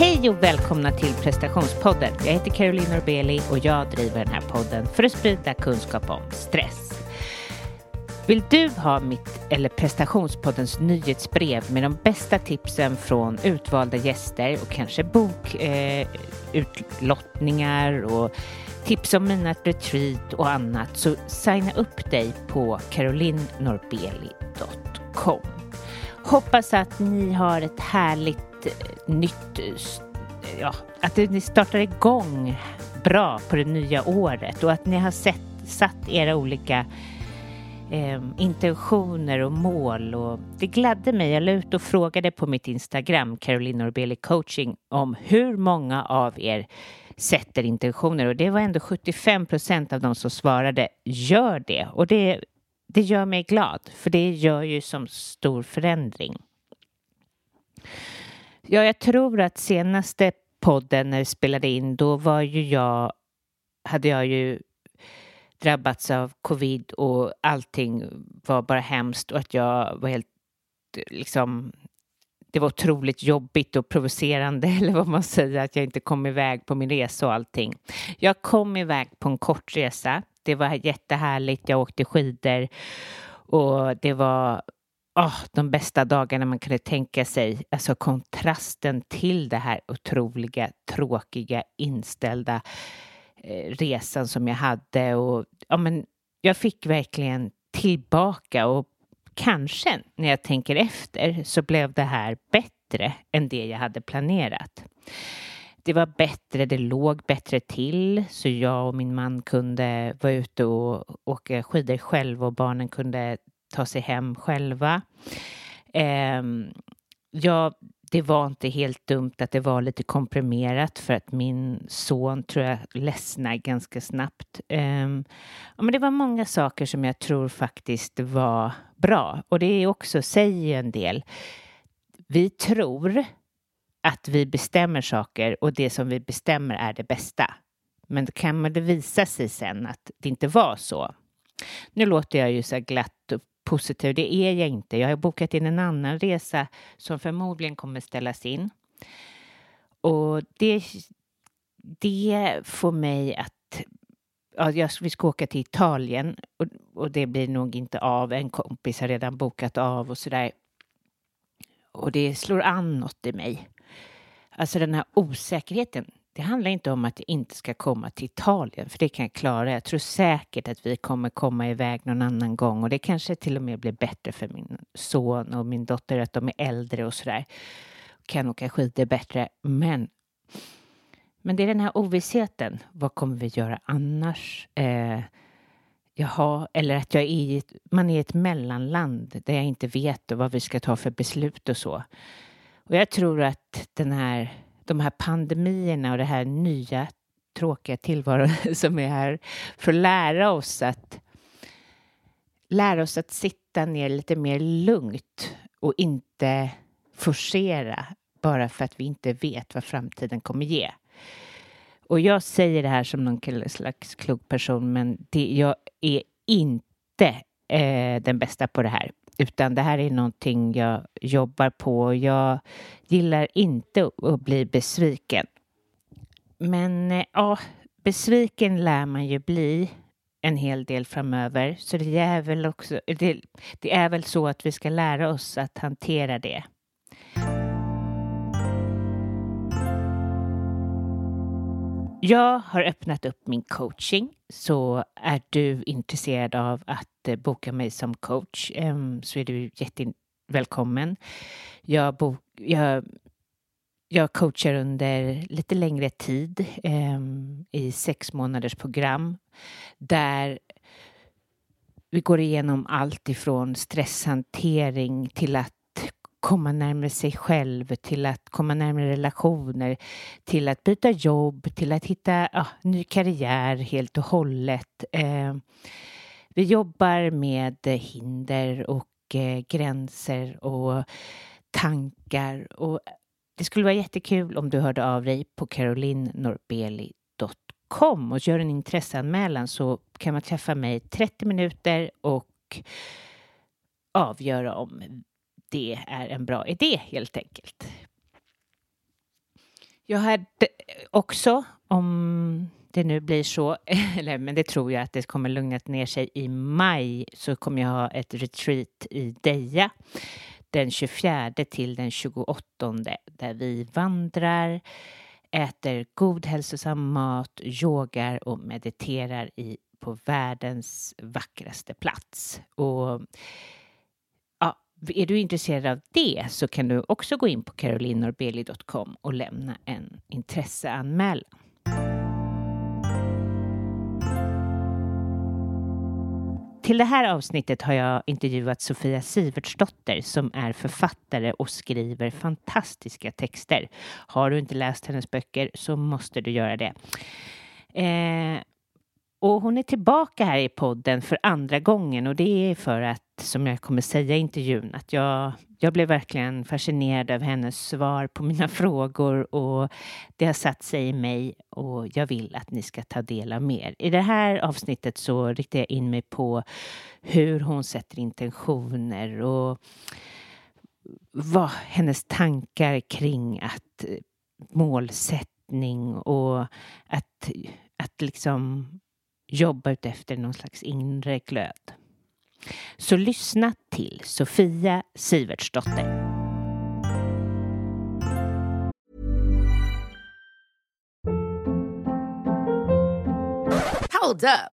Hej och välkomna till prestationspodden. Jag heter Caroline Norbeli och jag driver den här podden för att sprida kunskap om stress. Vill du ha mitt eller prestationspoddens nyhetsbrev med de bästa tipsen från utvalda gäster och kanske bokutlottningar eh, och tips om mina retreat och annat så signa upp dig på carolinnorbeli.com. Hoppas att ni har ett härligt ett nytt, ja, att ni startar igång bra på det nya året och att ni har sett, satt era olika eh, intentioner och mål. Och det gladde mig. Jag la ut och frågade på mitt Instagram, Caroline Norbeli coaching, om hur många av er sätter intentioner och det var ändå 75 procent av de som svarade gör det och det, det gör mig glad för det gör ju som stor förändring. Ja, jag tror att senaste podden när vi spelade in då var ju jag hade jag ju drabbats av covid och allting var bara hemskt och att jag var helt liksom det var otroligt jobbigt och provocerande eller vad man säger att jag inte kom iväg på min resa och allting. Jag kom iväg på en kort resa. Det var jättehärligt. Jag åkte skidor och det var oh, de bästa dagarna man kunde tänka sig. Alltså kontrasten till det här otroliga, tråkiga, inställda eh, resan som jag hade och ja, men jag fick verkligen tillbaka och kanske när jag tänker efter så blev det här bättre än det jag hade planerat. Det var bättre, det låg bättre till så jag och min man kunde vara ute och åka skidor själva och barnen kunde ta sig hem själva. Eh, ja, det var inte helt dumt att det var lite komprimerat för att min son tror jag ledsnade ganska snabbt. Um, ja, men det var många saker som jag tror faktiskt var bra och det är också, säger en del. Vi tror att vi bestämmer saker och det som vi bestämmer är det bästa. Men kan det visa sig sen att det inte var så. Nu låter jag ju så glatt och positiv. Det är jag inte. Jag har bokat in en annan resa som förmodligen kommer ställas in. Och det, det får mig att... Ja, jag, vi ska åka till Italien och, och det blir nog inte av. En kompis har redan bokat av och sådär. Och det slår an något i mig. Alltså den här osäkerheten det handlar inte om att jag inte ska komma till Italien, för det kan jag klara. Jag tror säkert att vi kommer komma iväg någon annan gång och det kanske till och med blir bättre för min son och min dotter att de är äldre och sådär. Kan åka skidor bättre. Men, men det är den här ovissheten. Vad kommer vi göra annars? Eh, jaha, eller att jag är i ett, man är i ett mellanland där jag inte vet vad vi ska ta för beslut och så. Och jag tror att den här de här pandemierna och det här nya tråkiga tillvaron som är här för att lära oss att lära oss att sitta ner lite mer lugnt och inte forcera bara för att vi inte vet vad framtiden kommer ge. Och jag säger det här som någon slags klok person, men det, jag är inte eh, den bästa på det här utan det här är någonting jag jobbar på. Jag gillar inte att bli besviken. Men eh, ja, besviken lär man ju bli en hel del framöver. Så det är väl också, det, det är väl så att vi ska lära oss att hantera det. Jag har öppnat upp min coaching så är du intresserad av att eh, boka mig som coach ehm, så är du jättevälkommen. Jag, jag, jag coachar under lite längre tid ehm, i sex månaders program där vi går igenom allt ifrån stresshantering till att komma närmare sig själv, till att komma närmare relationer, till att byta jobb, till att hitta ja, ny karriär helt och hållet. Eh, vi jobbar med hinder och eh, gränser och tankar och det skulle vara jättekul om du hörde av dig på carolinnorbeli.com och gör en intresseanmälan så kan man träffa mig 30 minuter och avgöra om det är en bra idé helt enkelt. Jag hade också, om det nu blir så, eller, men det tror jag att det kommer lugnat ner sig i maj, så kommer jag ha ett retreat i Deja den 24 till den 28 där vi vandrar, äter god hälsosam mat, yogar och mediterar i, på världens vackraste plats. Och är du intresserad av det så kan du också gå in på carolinorbeli.com och lämna en intresseanmälan. Till det här avsnittet har jag intervjuat Sofia Sivertsdotter som är författare och skriver fantastiska texter. Har du inte läst hennes böcker så måste du göra det. Eh, och hon är tillbaka här i podden för andra gången och det är för att, som jag kommer säga i intervjun, att jag, jag blev verkligen fascinerad av hennes svar på mina frågor och det har satt sig i mig och jag vill att ni ska ta del av mer. I det här avsnittet så riktar jag in mig på hur hon sätter intentioner och vad hennes tankar kring att eh, målsättning och att, att liksom jobba efter någon slags inre glöd. Så lyssna till Sofia Sivertsdotter. Hold up.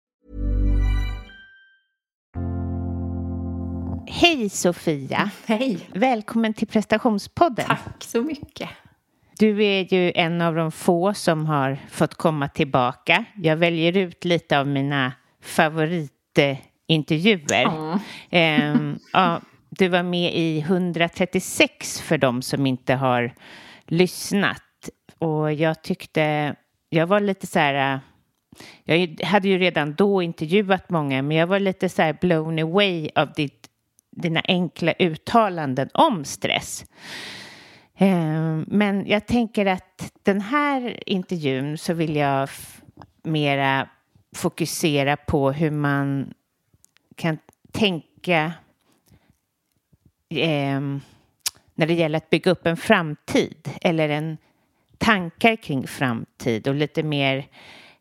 Hej Sofia! Hej! Välkommen till prestationspodden. Tack så mycket. Du är ju en av de få som har fått komma tillbaka. Jag väljer ut lite av mina favoritintervjuer. Ja. Ehm, ja, du var med i 136 för de som inte har lyssnat. Och jag tyckte, jag var lite så här, jag hade ju redan då intervjuat många, men jag var lite så här blown away av ditt, dina enkla uttalanden om stress. Ehm, men jag tänker att den här intervjun så vill jag mera fokusera på hur man kan tänka eh, när det gäller att bygga upp en framtid eller en tankar kring framtid och lite mer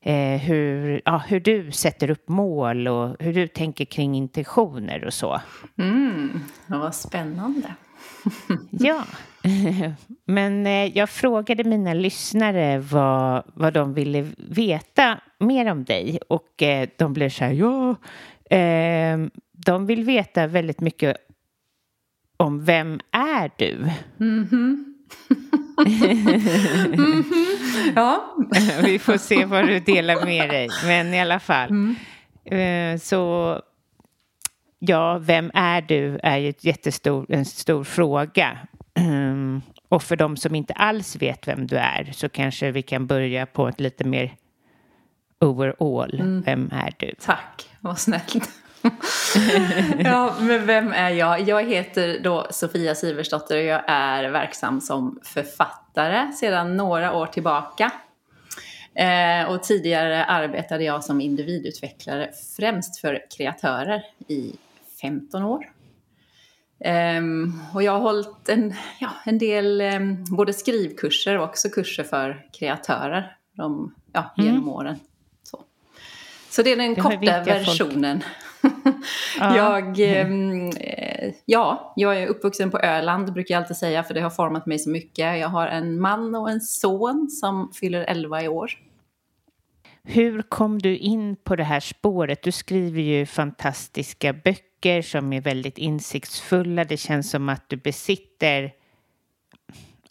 eh, hur, ja, hur du sätter upp mål och hur du tänker kring intentioner och så. Mm, vad spännande. Ja, men eh, jag frågade mina lyssnare vad, vad de ville veta mer om dig och eh, de blev så här, ja, eh, de vill veta väldigt mycket om vem är du? mm -hmm. Ja. Vi får se vad du delar med dig. Men i alla fall. Mm. Eh, så ja, vem är du är ju ett jättestor, en stor fråga. Um, och för de som inte alls vet vem du är så kanske vi kan börja på ett lite mer overall. Mm. Vem är du? Tack, vad snällt. ja, men vem är jag? Jag heter då Sofia Siversdotter och jag är verksam som författare sedan några år tillbaka. Eh, och tidigare arbetade jag som individutvecklare främst för kreatörer i 15 år. Um, och jag har hållit en, ja, en del um, både skrivkurser och också kurser för kreatörer de, ja, mm. genom åren. Så. så det är den korta versionen. Ja. jag, um, ja, jag är uppvuxen på Öland, brukar jag alltid säga, för det har format mig så mycket. Jag har en man och en son som fyller 11 i år. Hur kom du in på det här spåret? Du skriver ju fantastiska böcker som är väldigt insiktsfulla. Det känns som att du besitter...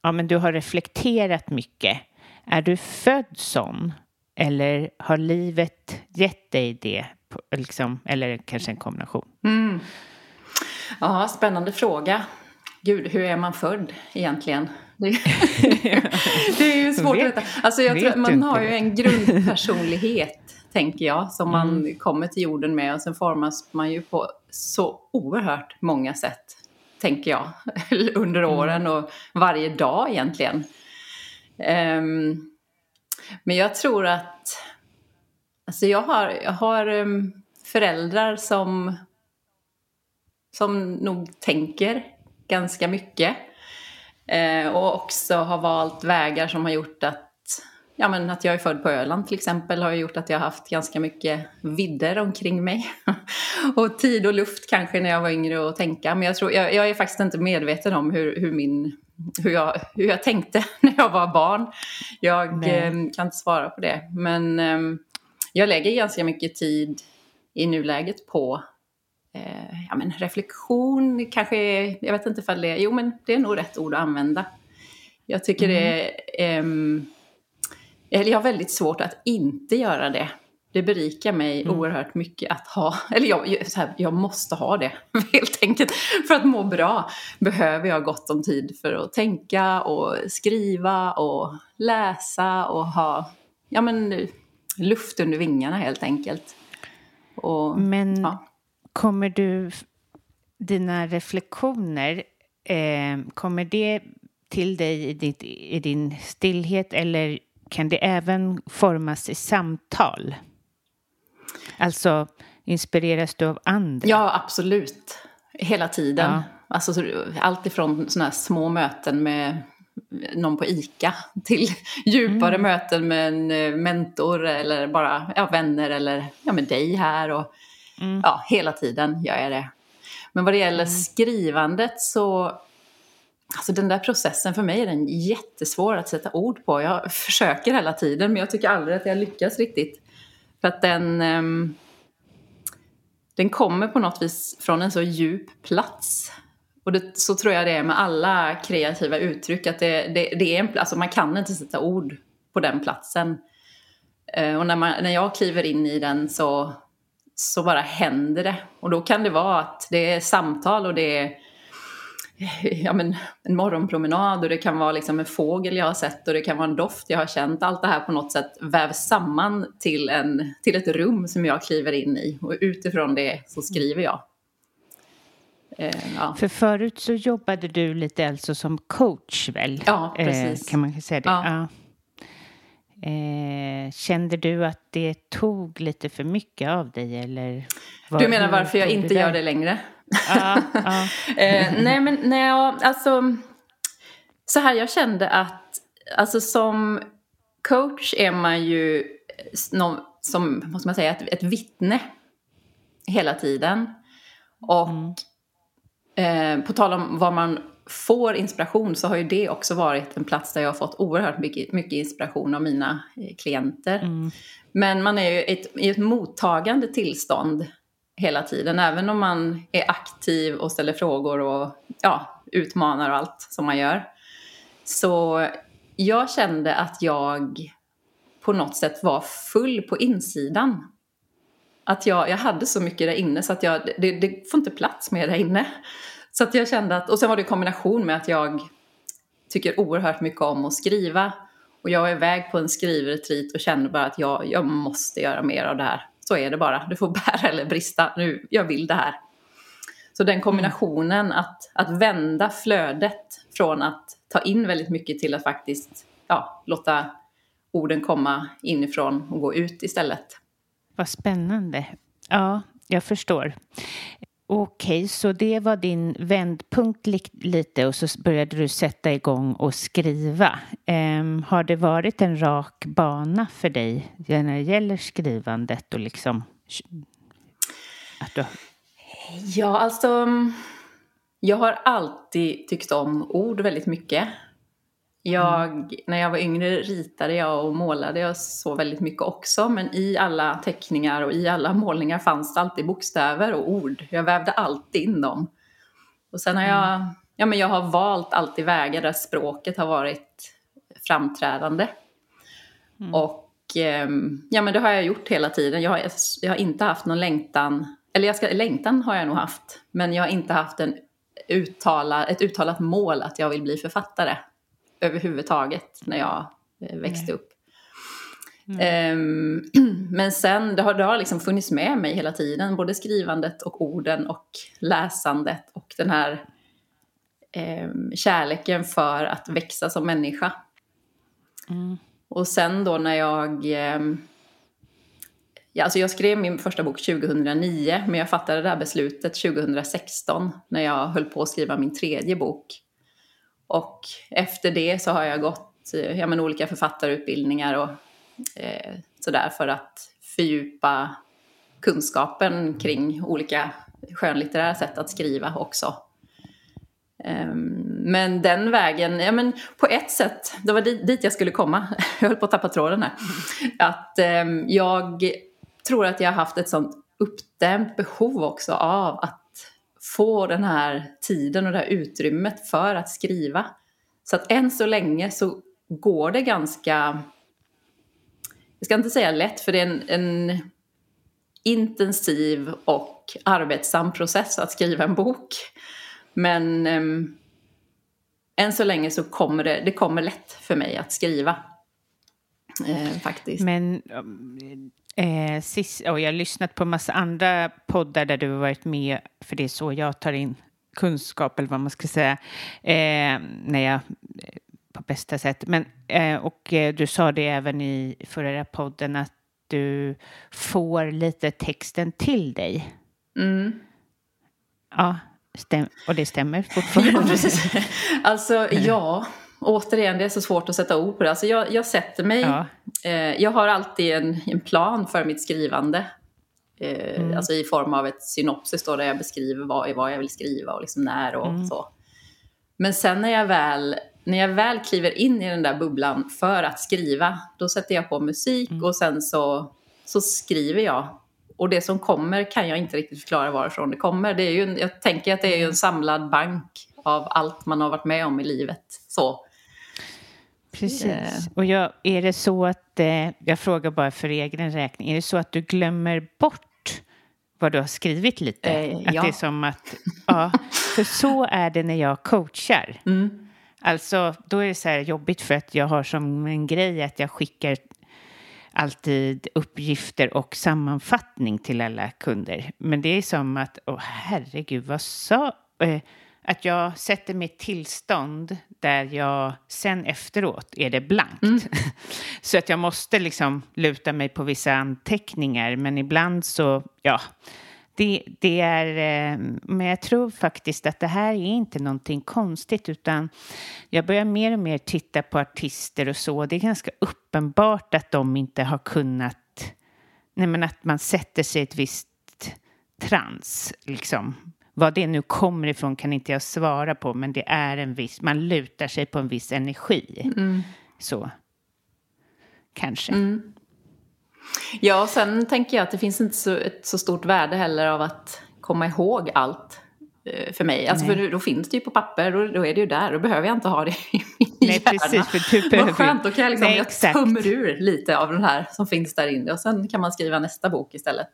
Ja, men du har reflekterat mycket. Är du född sån? Eller har livet gett dig det? Liksom, eller kanske en kombination? Mm. Ja, spännande fråga. Gud, hur är man född egentligen? Det, det är ju svårt vet, att veta. Alltså jag tror, man har ju en grundpersonlighet, tänker jag, som man mm. kommer till jorden med. Och sen formas man ju på så oerhört många sätt, tänker jag, under mm. åren och varje dag egentligen. Um, men jag tror att... Alltså jag har, jag har um, föräldrar som, som nog tänker ganska mycket. Eh, och också har valt vägar som har gjort att Ja, men att jag är född på Öland till exempel har gjort att jag har haft ganska mycket vidder omkring mig. och tid och luft kanske när jag var yngre att tänka. Men jag, tror, jag, jag är faktiskt inte medveten om hur, hur, min, hur, jag, hur jag tänkte när jag var barn. Jag eh, kan inte svara på det. Men eh, jag lägger ganska mycket tid i nuläget på eh, ja, men reflektion kanske jag vet inte ifall det är, jo men det är nog rätt ord att använda. Jag tycker mm. det är, eh, eller jag har väldigt svårt att inte göra det. Det berikar mig mm. oerhört mycket att ha, eller jag, här, jag måste ha det helt enkelt. För att må bra behöver jag gott om tid för att tänka och skriva och läsa och ha ja, men, luft under vingarna helt enkelt. Och, men ja kommer du, dina reflektioner, eh, kommer det till dig i, ditt, i din stillhet eller kan det även formas i samtal? Alltså, inspireras du av andra? Ja, absolut. Hela tiden. Ja. Alltså, allt ifrån sådana här små möten med någon på ICA till djupare mm. möten med en eh, mentor eller bara ja, vänner eller ja, med dig här. Och, Mm. Ja, hela tiden gör jag det. Men vad det gäller mm. skrivandet så Alltså den där processen för mig är den jättesvår att sätta ord på. Jag försöker hela tiden men jag tycker aldrig att jag lyckas riktigt. För att den, um, den kommer på något vis från en så djup plats. Och det, så tror jag det är med alla kreativa uttryck. Att det, det, det är en, alltså man kan inte sätta ord på den platsen. Eh, och när, man, när jag kliver in i den så så bara händer det. Och då kan det vara att det är samtal och det är ja, men, en morgonpromenad och det kan vara liksom en fågel jag har sett och det kan vara en doft jag har känt. Allt det här på något sätt vävs samman till, en, till ett rum som jag kliver in i och utifrån det så skriver jag. Eh, ja. För förut så jobbade du lite alltså som coach väl? Ja, precis. Eh, kan man säga det? Ja. ja. Eh, kände du att det tog lite för mycket av dig? Eller var, du menar varför jag inte gör det längre? Ah, ah. eh, nej, men nej, alltså... Så här, jag kände att alltså, som coach är man ju någon, som, ska man säga, ett, ett vittne hela tiden. Och mm. Eh, på tal om vad man får inspiration så har ju det också varit en plats där jag har fått oerhört mycket, mycket inspiration av mina eh, klienter. Mm. Men man är ju ett, i ett mottagande tillstånd hela tiden, även om man är aktiv och ställer frågor och ja, utmanar och allt som man gör. Så jag kände att jag på något sätt var full på insidan. Att jag, jag hade så mycket där inne så att jag, det, det får inte plats mer där inne. Så att jag kände att, och sen var det i kombination med att jag tycker oerhört mycket om att skriva. Och jag är iväg på en skrivretreat och känner bara att jag, jag måste göra mer av det här. Så är det bara. Det får bära eller brista. Nu, jag vill det här. Så den kombinationen mm. att, att vända flödet från att ta in väldigt mycket till att faktiskt ja, låta orden komma inifrån och gå ut istället. Vad spännande. Ja, jag förstår. Okej, så det var din vändpunkt lite och så började du sätta igång och skriva. Um, har det varit en rak bana för dig när det gäller skrivandet och liksom att du... Ja, alltså mm, jag har alltid tyckt om ord väldigt mycket. Jag, mm. När jag var yngre ritade jag och målade jag så väldigt mycket också. Men i alla teckningar och i alla målningar fanns det alltid bokstäver och ord. Jag vävde alltid in dem. Och sen har jag, mm. ja, men jag har valt alltid vägar där språket har varit framträdande. Mm. Och ehm, ja, men det har jag gjort hela tiden. Jag har, jag har inte haft någon längtan, eller jag ska, längtan har jag nog haft. Men jag har inte haft en uttala, ett uttalat mål att jag vill bli författare överhuvudtaget när jag eh, växte Nej. upp. Um, men sen, det har, det har liksom funnits med mig hela tiden, både skrivandet och orden och läsandet och den här um, kärleken för att växa som människa. Mm. Och sen då när jag... Um, ja, alltså jag skrev min första bok 2009, men jag fattade det här beslutet 2016 när jag höll på att skriva min tredje bok. Och efter det så har jag gått eh, ja, men, olika författarutbildningar och eh, sådär för att fördjupa kunskapen kring olika skönlitterära sätt att skriva också. Ehm, men den vägen, ja men på ett sätt, det var dit, jag skulle komma, jag höll på att tappa tråden här, att ehm, jag tror att jag har haft ett sånt uppdämt behov också av att få den här tiden och det här utrymmet för att skriva. Så att än så länge så går det ganska, jag ska inte säga lätt för det är en, en intensiv och arbetsam process att skriva en bok. Men um, än så länge så kommer det, det kommer lätt för mig att skriva. Eh, faktiskt. Men Eh, sist, och jag har lyssnat på en massa andra poddar där du har varit med, för det är så jag tar in kunskap, eller vad man ska säga, eh, när jag, eh, på bästa sätt. Men, eh, och eh, du sa det även i förra podden att du får lite texten till dig. Mm. Ja, och det stämmer fortfarande. Ja, precis. Alltså, ja återigen, det är så svårt att sätta ord på det. Alltså jag, jag sätter mig, ja. eh, jag har alltid en, en, plan för mitt skrivande. Eh, mm. Alltså i form av ett synopsis då, där jag beskriver vad, vad jag vill skriva och liksom när och mm. så. Men sen när jag, väl, när jag väl kliver in i den där bubblan för att skriva, då sätter jag på musik mm. och sen så, så skriver jag. Och det som kommer kan jag inte riktigt förklara varifrån det kommer. Det är ju, jag tänker att det är ju en samlad bank av allt man har varit med om i livet. Så. Precis. Eh. Och jag, är det så att, eh, jag frågar bara för egen räkning, är det så att du glömmer bort vad du har skrivit lite? Eh, att ja. det är som att, ja, för så är det när jag coachar. Mm. Alltså, då är det så här jobbigt för att jag har som en grej att jag skickar alltid uppgifter och sammanfattning till alla kunder. Men det är som att, åh herregud, vad sa... Eh, att jag sätter mig i ett tillstånd där jag sen efteråt är det blankt. Mm. så att jag måste liksom luta mig på vissa anteckningar, men ibland så, ja, det, det är, eh, men jag tror faktiskt att det här är inte någonting konstigt utan jag börjar mer och mer titta på artister och så. Det är ganska uppenbart att de inte har kunnat, nej men att man sätter sig i ett visst trans liksom var det nu kommer ifrån kan inte jag svara på, men det är en viss, man lutar sig på en viss energi. Mm. Så, kanske. Mm. Ja, och sen tänker jag att det finns inte så, ett så stort värde heller av att komma ihåg allt. eh, för mig. Alltså för då finns det ju på papper och då är det ju där. Då behöver jag inte ha det i min Nej, hjärna. Precis, för du behöver... Vad skönt, då kan jag liksom, Nej, jag tömmer ur lite av den här som finns där inne och sen kan man skriva nästa bok istället.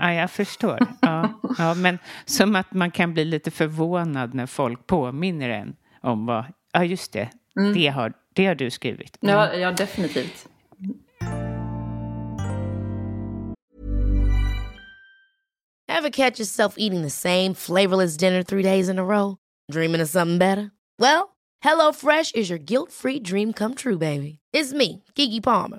Ja, jag förstår. Ja, ja, men som att man kan bli lite förvånad när folk påminner en om vad, ja just det, mm. det, har, det har du skrivit. Mm. Ja, ja, definitivt. Have catch yourself eating the same flavorless dinner three days in a row? Dreaming of something better? Well, hello fresh is your guilt free dream come true baby. It's me, Gigi Palmer.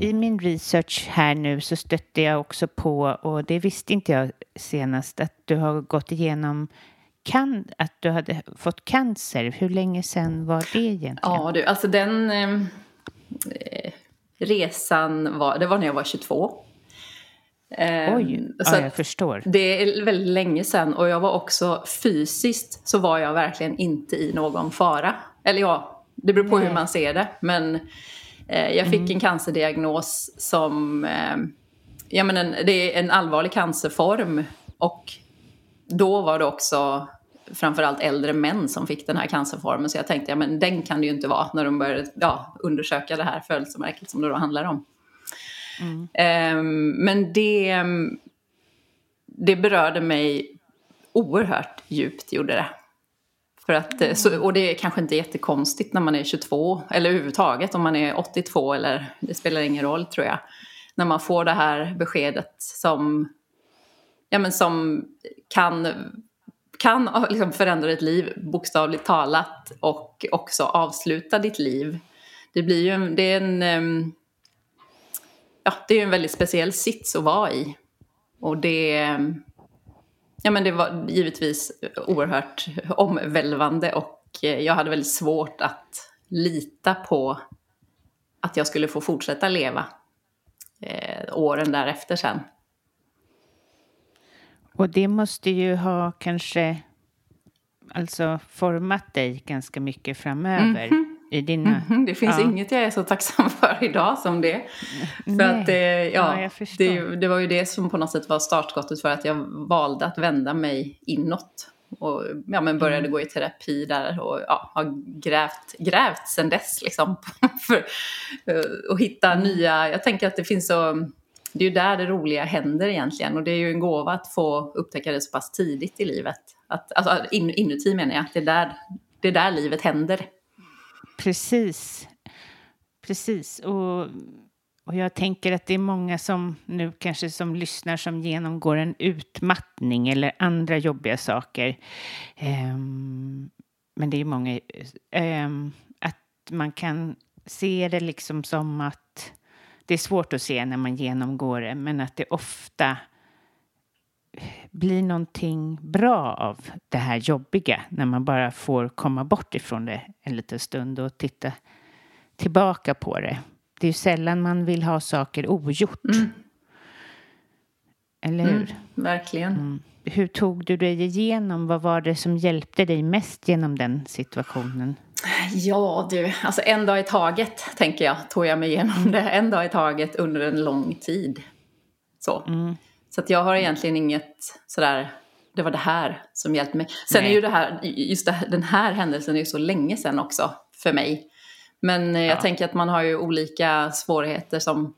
i min research här nu så stötte jag också på, och det visste inte jag senast, att du har gått igenom kan, att du hade fått cancer. Hur länge sedan var det egentligen? Ja, du, alltså den eh, resan var, det var när jag var 22. Eh, Oj, ja, jag förstår. Det är väldigt länge sedan och jag var också fysiskt så var jag verkligen inte i någon fara. Eller ja, det beror på Nej. hur man ser det. Men jag fick mm. en cancerdiagnos som, eh, ja men en, det är en allvarlig cancerform och då var det också framförallt äldre män som fick den här cancerformen. Så jag tänkte, ja men den kan det ju inte vara när de började ja, undersöka det här födelsemärket som det då handlar om. Mm. Um, men det, det berörde mig oerhört djupt, gjorde det. För att, eh, så, och det är kanske inte jättekonstigt när man är 22, eller överhuvudtaget om man är 82 eller det spelar ingen roll tror jag. När man får det här beskedet som, ja, men som kan, kan liksom förändra ditt liv bokstavligt talat och också avsluta ditt liv. Det blir ju en, det är en, ehm, ja, det är en väldigt speciell sits att vara i. Och det ehm, Ja, men det var givetvis oerhört omvälvande och eh, jag hade väldigt svårt att lita på att jag skulle få fortsätta leva eh, åren därefter sen. Och det måste ju ha kanske alltså format dig ganska mycket framöver. Mm i dina... Mm, det finns ja. inget jag är så tacksam för idag som det. För att eh, ja, ja det, det, var ju det som på något sätt var startskottet för att jag valde att vända mig inåt. Och ja, men började mm. gå i terapi där och ja, har grävt, grävt sen dess liksom. för att hitta mm. nya, jag tänker att det finns så, det är ju där det roliga händer egentligen. Och det är ju en gåva att få upptäcka det så pass tidigt i livet. Att, alltså in, inuti menar jag, att det är där, det är där livet händer. Precis. Precis. Och, och jag tänker att det är många som nu kanske som lyssnar som genomgår en utmattning eller andra jobbiga saker. Um, men det är många... Um, att man kan se det liksom som att det är svårt att se när man genomgår det, men att det ofta blir någonting bra av det här jobbiga när man bara får komma bort ifrån det en liten stund och titta tillbaka på det. Det är ju sällan man vill ha saker ogjort. Mm. Eller hur? Mm, verkligen. Mm. Hur tog du dig igenom? Vad var det som hjälpte dig mest genom den situationen? Ja du, alltså en dag i taget tänker jag, tog jag mig igenom det. En dag i taget under en lång tid. Så. Så att jag har egentligen inget sådär, det var det här som hjälpte mig. Sen Nej. är ju det här, just det, den här händelsen är ju så länge sedan också för mig. Men jag tänker att man har ju olika svårigheter som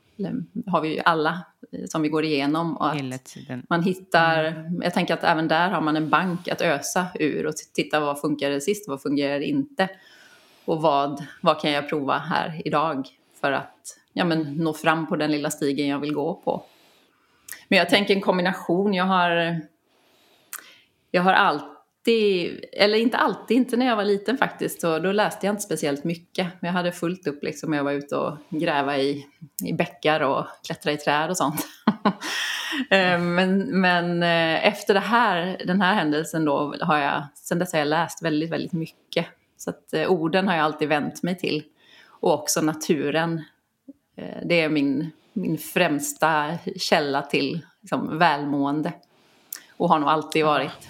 har vi ju alla som vi går igenom. Och att man hittar, mm. jag tänker att även där har man en bank att ösa ur och titta vad funkar sist, vad fungerar inte? Och vad, vad kan jag prova här idag för att ja, men, nå fram på den lilla stigen jag vill gå på. Men jag tänker en kombination, jag har, jag har alltid eller inte alltid, inte när jag var liten faktiskt, så då läste jag inte speciellt mycket. Men jag hade fullt upp liksom jag var ute och gräva i, i bäckar och klättra i träd och sånt. Eh, men, men eh, efter det här, den här händelsen då har jag, sen dess har jag läst väldigt, väldigt mycket. Så att eh, orden har jag alltid vänt mig till. Och också naturen. Det är min, min främsta källa till liksom, välmående. Och har nog alltid varit.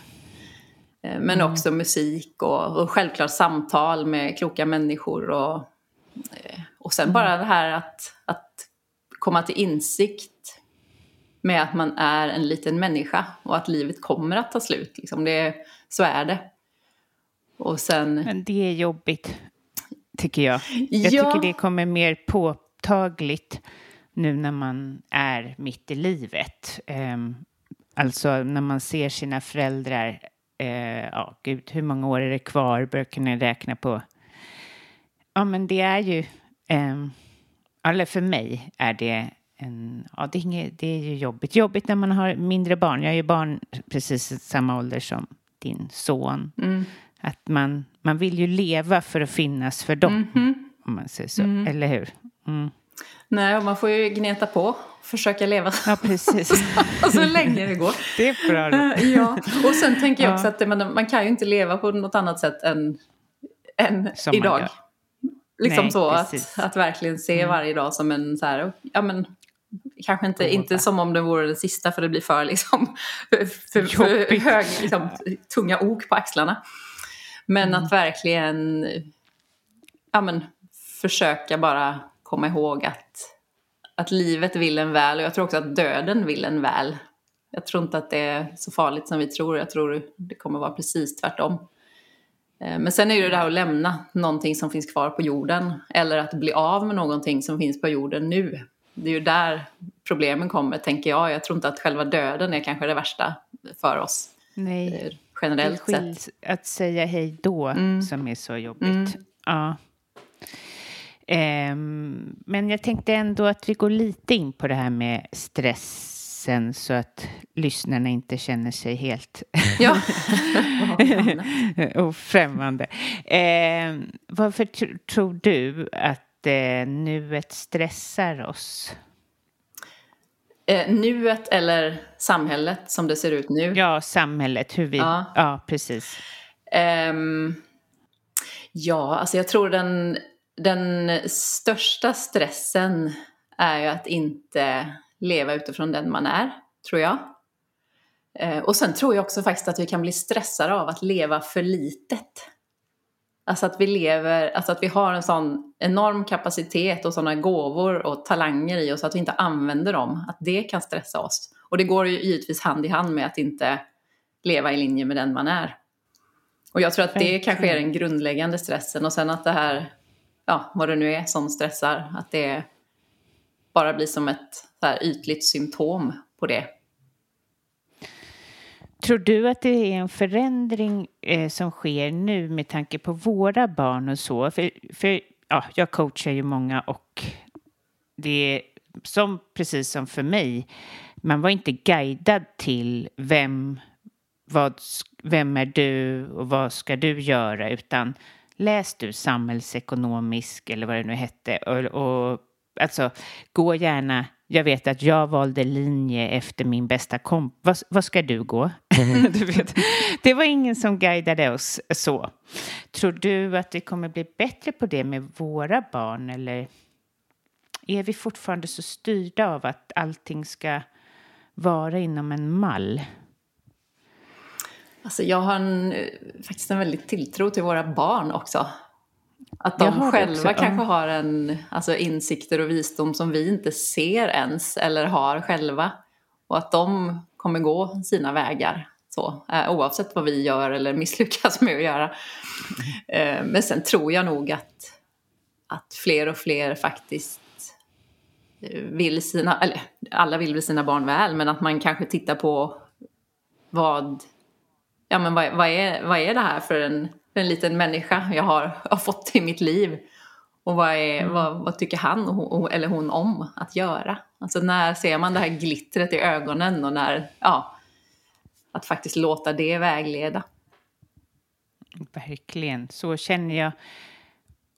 Eh, men mm. också musik och, och självklart samtal med kloka människor. Och, eh, och sen mm. bara det här att, att komma till insikt med att man är en liten människa och att livet kommer att ta slut. Liksom det, så är det. Och sen... Men det är jobbigt, tycker jag. Jag ja. tycker det kommer mer påtagligt nu när man är mitt i livet. Um, alltså när man ser sina föräldrar eh, ja gud, hur många år är det kvar? Börjar kunna räkna på. Ja, men det är ju, eh, eller för mig är det en, ja, det är, inget, det är ju jobbigt. Jobbigt när man har mindre barn. Jag är ju barn precis samma ålder som din son. Mm. Att man, man vill ju leva för att finnas för dem. Mm -hmm. Om man säger så, mm. eller hur? Nej, och man får ju gneta på. Försöka leva ja, precis. så länge det går. Det är bra. ja. Och sen tänker jag också att det, man, man kan ju inte leva på något annat sätt än, än idag. Liksom Nej, så att, att verkligen se mm. varje dag som en så här, ja men Kanske inte, inte som om det vore den sista för det blir för, liksom, för, för hög, liksom, tunga ok på axlarna. Men mm. att verkligen ja, men, försöka bara komma ihåg att, att livet vill en väl och jag tror också att döden vill en väl. Jag tror inte att det är så farligt som vi tror. Jag tror det kommer vara precis tvärtom. Eh, men sen är det det här att lämna någonting som finns kvar på jorden eller att bli av med någonting som finns på jorden nu. Det är ju där problemen kommer, tänker jag. Jag tror inte att själva döden är kanske det värsta för oss. Nej, eh, generellt sett. Att säga hej då mm. som är så jobbigt. Mm. Ja. Um, men jag tänkte ändå att vi går lite in på det här med stressen så att lyssnarna inte känner sig helt ja. och främmande. Uh, varför tr tror du att uh, nuet stressar oss? Eh, nuet eller samhället som det ser ut nu? Ja, samhället. Hur vi... Ja, ja precis. Um, ja, alltså jag tror den den största stressen är ju att inte leva utifrån den man är, tror jag. Eh, och sen tror jag också faktiskt att vi kan bli stressade av att leva för litet. Alltså att vi lever, alltså att vi har en sån enorm kapacitet och sådana gåvor och talanger i oss att vi inte använder dem. Att det kan stressa oss. Och det går ju givetvis hand i hand med att inte leva i linje med den man är. Och jag tror att det kanske är den grundläggande stressen och sen att det här ja, vad det nu är som stressar. Att det bara blir som ett så här, ytligt symptom på det. Tror du att det är en förändring eh, som sker nu med tanke på våra barn och så? För, för ja, jag coachar ju många och det är som precis som för mig. Man var inte guidad till vem, vad, vem är du och vad ska du göra utan läs du samhällsekonomisk eller vad det nu hette och, och alltså gå gärna jag vet att jag valde linje efter min bästa komp. Vad, vad ska du gå? Mm. du vet. Det var ingen som guidade oss så. Tror du att vi kommer bli bättre på det med våra barn eller är vi fortfarande så styrda av att allting ska vara inom en mall? Alltså jag har en, faktiskt en väldigt tilltro till våra barn också. Att de själva också, kanske ja. har en, alltså insikter och visdom som vi inte ser ens eller har själva. och att de kommer gå sina vägar. Så, eh, oavsett vad vi gör eller misslyckas med att göra. Eh, men sen tror jag nog att, att fler och fler faktiskt eh, vill sina, eller alla vill väl sina barn väl, men att man kanske tittar på vad, ja men vad, vad, är, vad är det här för en, för en liten människa jag har, har fått i mitt liv? Och vad, är, mm. vad, vad, tycker han och, eller hon om att göra? Alltså när ser man det här glittret i ögonen och när, ja, att faktiskt låta det vägleda. Verkligen, så känner jag.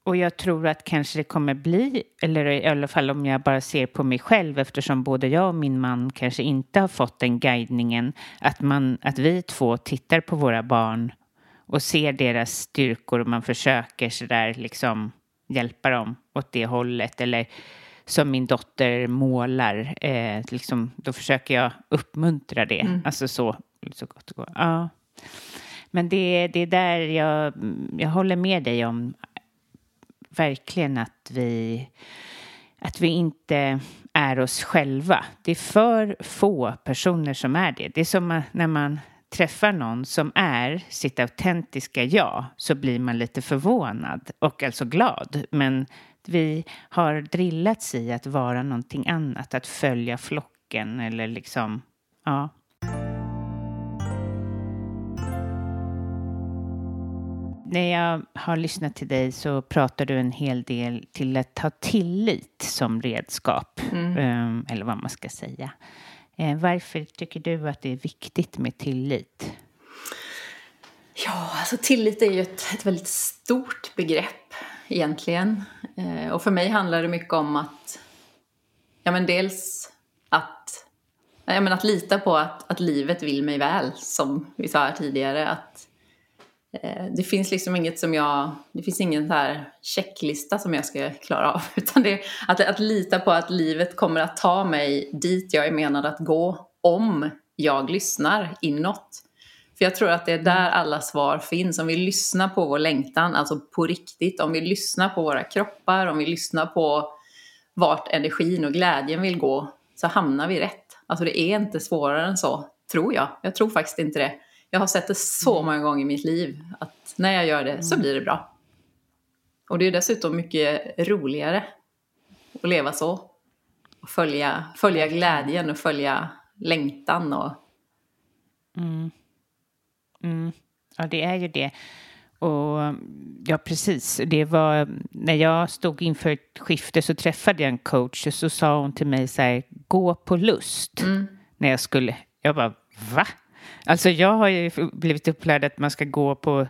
Och jag tror att kanske det kommer bli, eller i alla fall om jag bara ser på mig själv eftersom både jag och min man kanske inte har fått den guidningen, att, man, att vi två tittar på våra barn och ser deras styrkor och man försöker sådär liksom hjälpa dem åt det hållet. Eller som min dotter målar, eh, liksom, då försöker jag uppmuntra det. Mm. Alltså så, så gott det går. Ja. Men det, det är där jag, jag håller med dig om verkligen att vi, att vi inte är oss själva. Det är för få personer som är det. Det är som när man träffar någon som är sitt autentiska jag så blir man lite förvånad och alltså glad. Men vi har drillats i att vara någonting annat, att följa flocken eller liksom, ja. När jag har lyssnat till dig så pratar du en hel del till att ha tillit som redskap, mm. um, eller vad man ska säga. Eh, varför tycker du att det är viktigt med tillit? Ja, alltså tillit är ju ett, ett väldigt stort begrepp egentligen. Eh, och för mig handlar det mycket om att, ja men dels att, ja men att lita på att, att livet vill mig väl, som vi sa här tidigare. Att det finns liksom inget som jag, det finns ingen så här checklista som jag ska klara av. Utan det att, att lita på att livet kommer att ta mig dit jag är menad att gå om jag lyssnar inåt. För jag tror att det är där alla svar finns. Om vi lyssnar på vår längtan, alltså på riktigt. Om vi lyssnar på våra kroppar, om vi lyssnar på vart energin och glädjen vill gå, så hamnar vi rätt. Alltså det är inte svårare än så, tror jag. Jag tror faktiskt inte det. Jag har sett det så mm. många gånger i mitt liv, att när jag gör det så mm. blir det bra. Och det är dessutom mycket roligare att leva så. Och följa, följa glädjen och följa längtan och mm. Mm. Ja, det är ju det. Och ja, precis. Det var när jag stod inför ett skifte så träffade jag en coach och så sa hon till mig så här, gå på lust. Mm. När jag skulle, jag bara, va? Alltså jag har ju blivit upplärd att man ska gå på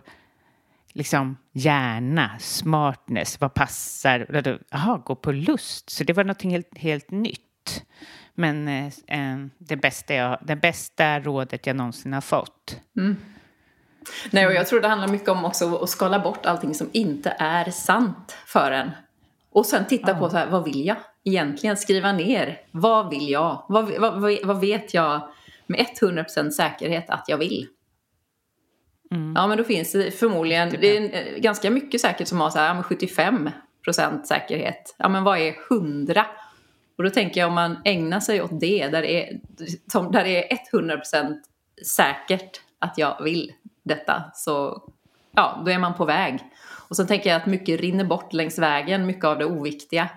liksom hjärna, smartness, vad passar? Jaha, gå på lust. Så det var något helt, helt nytt. Men eh, det, bästa jag, det bästa rådet jag någonsin har fått. Mm. Nej, och jag tror det handlar mycket om också att skala bort allting som inte är sant för en. Och sen titta på så här, vad vill jag egentligen? Skriva ner, vad vill jag? Vad, vad, vad vet jag med 100% säkerhet att jag vill? Mm. Ja, men då finns det förmodligen, det är ganska mycket säkert som har så här, ja, 75% säkerhet. Ja, men vad är 100? Och då tänker jag om man ägnar sig åt det, där det är, där det är 100% säkert att jag vill detta så ja, då är man på väg. Och så tänker jag att mycket rinner bort längs vägen, mycket av det oviktiga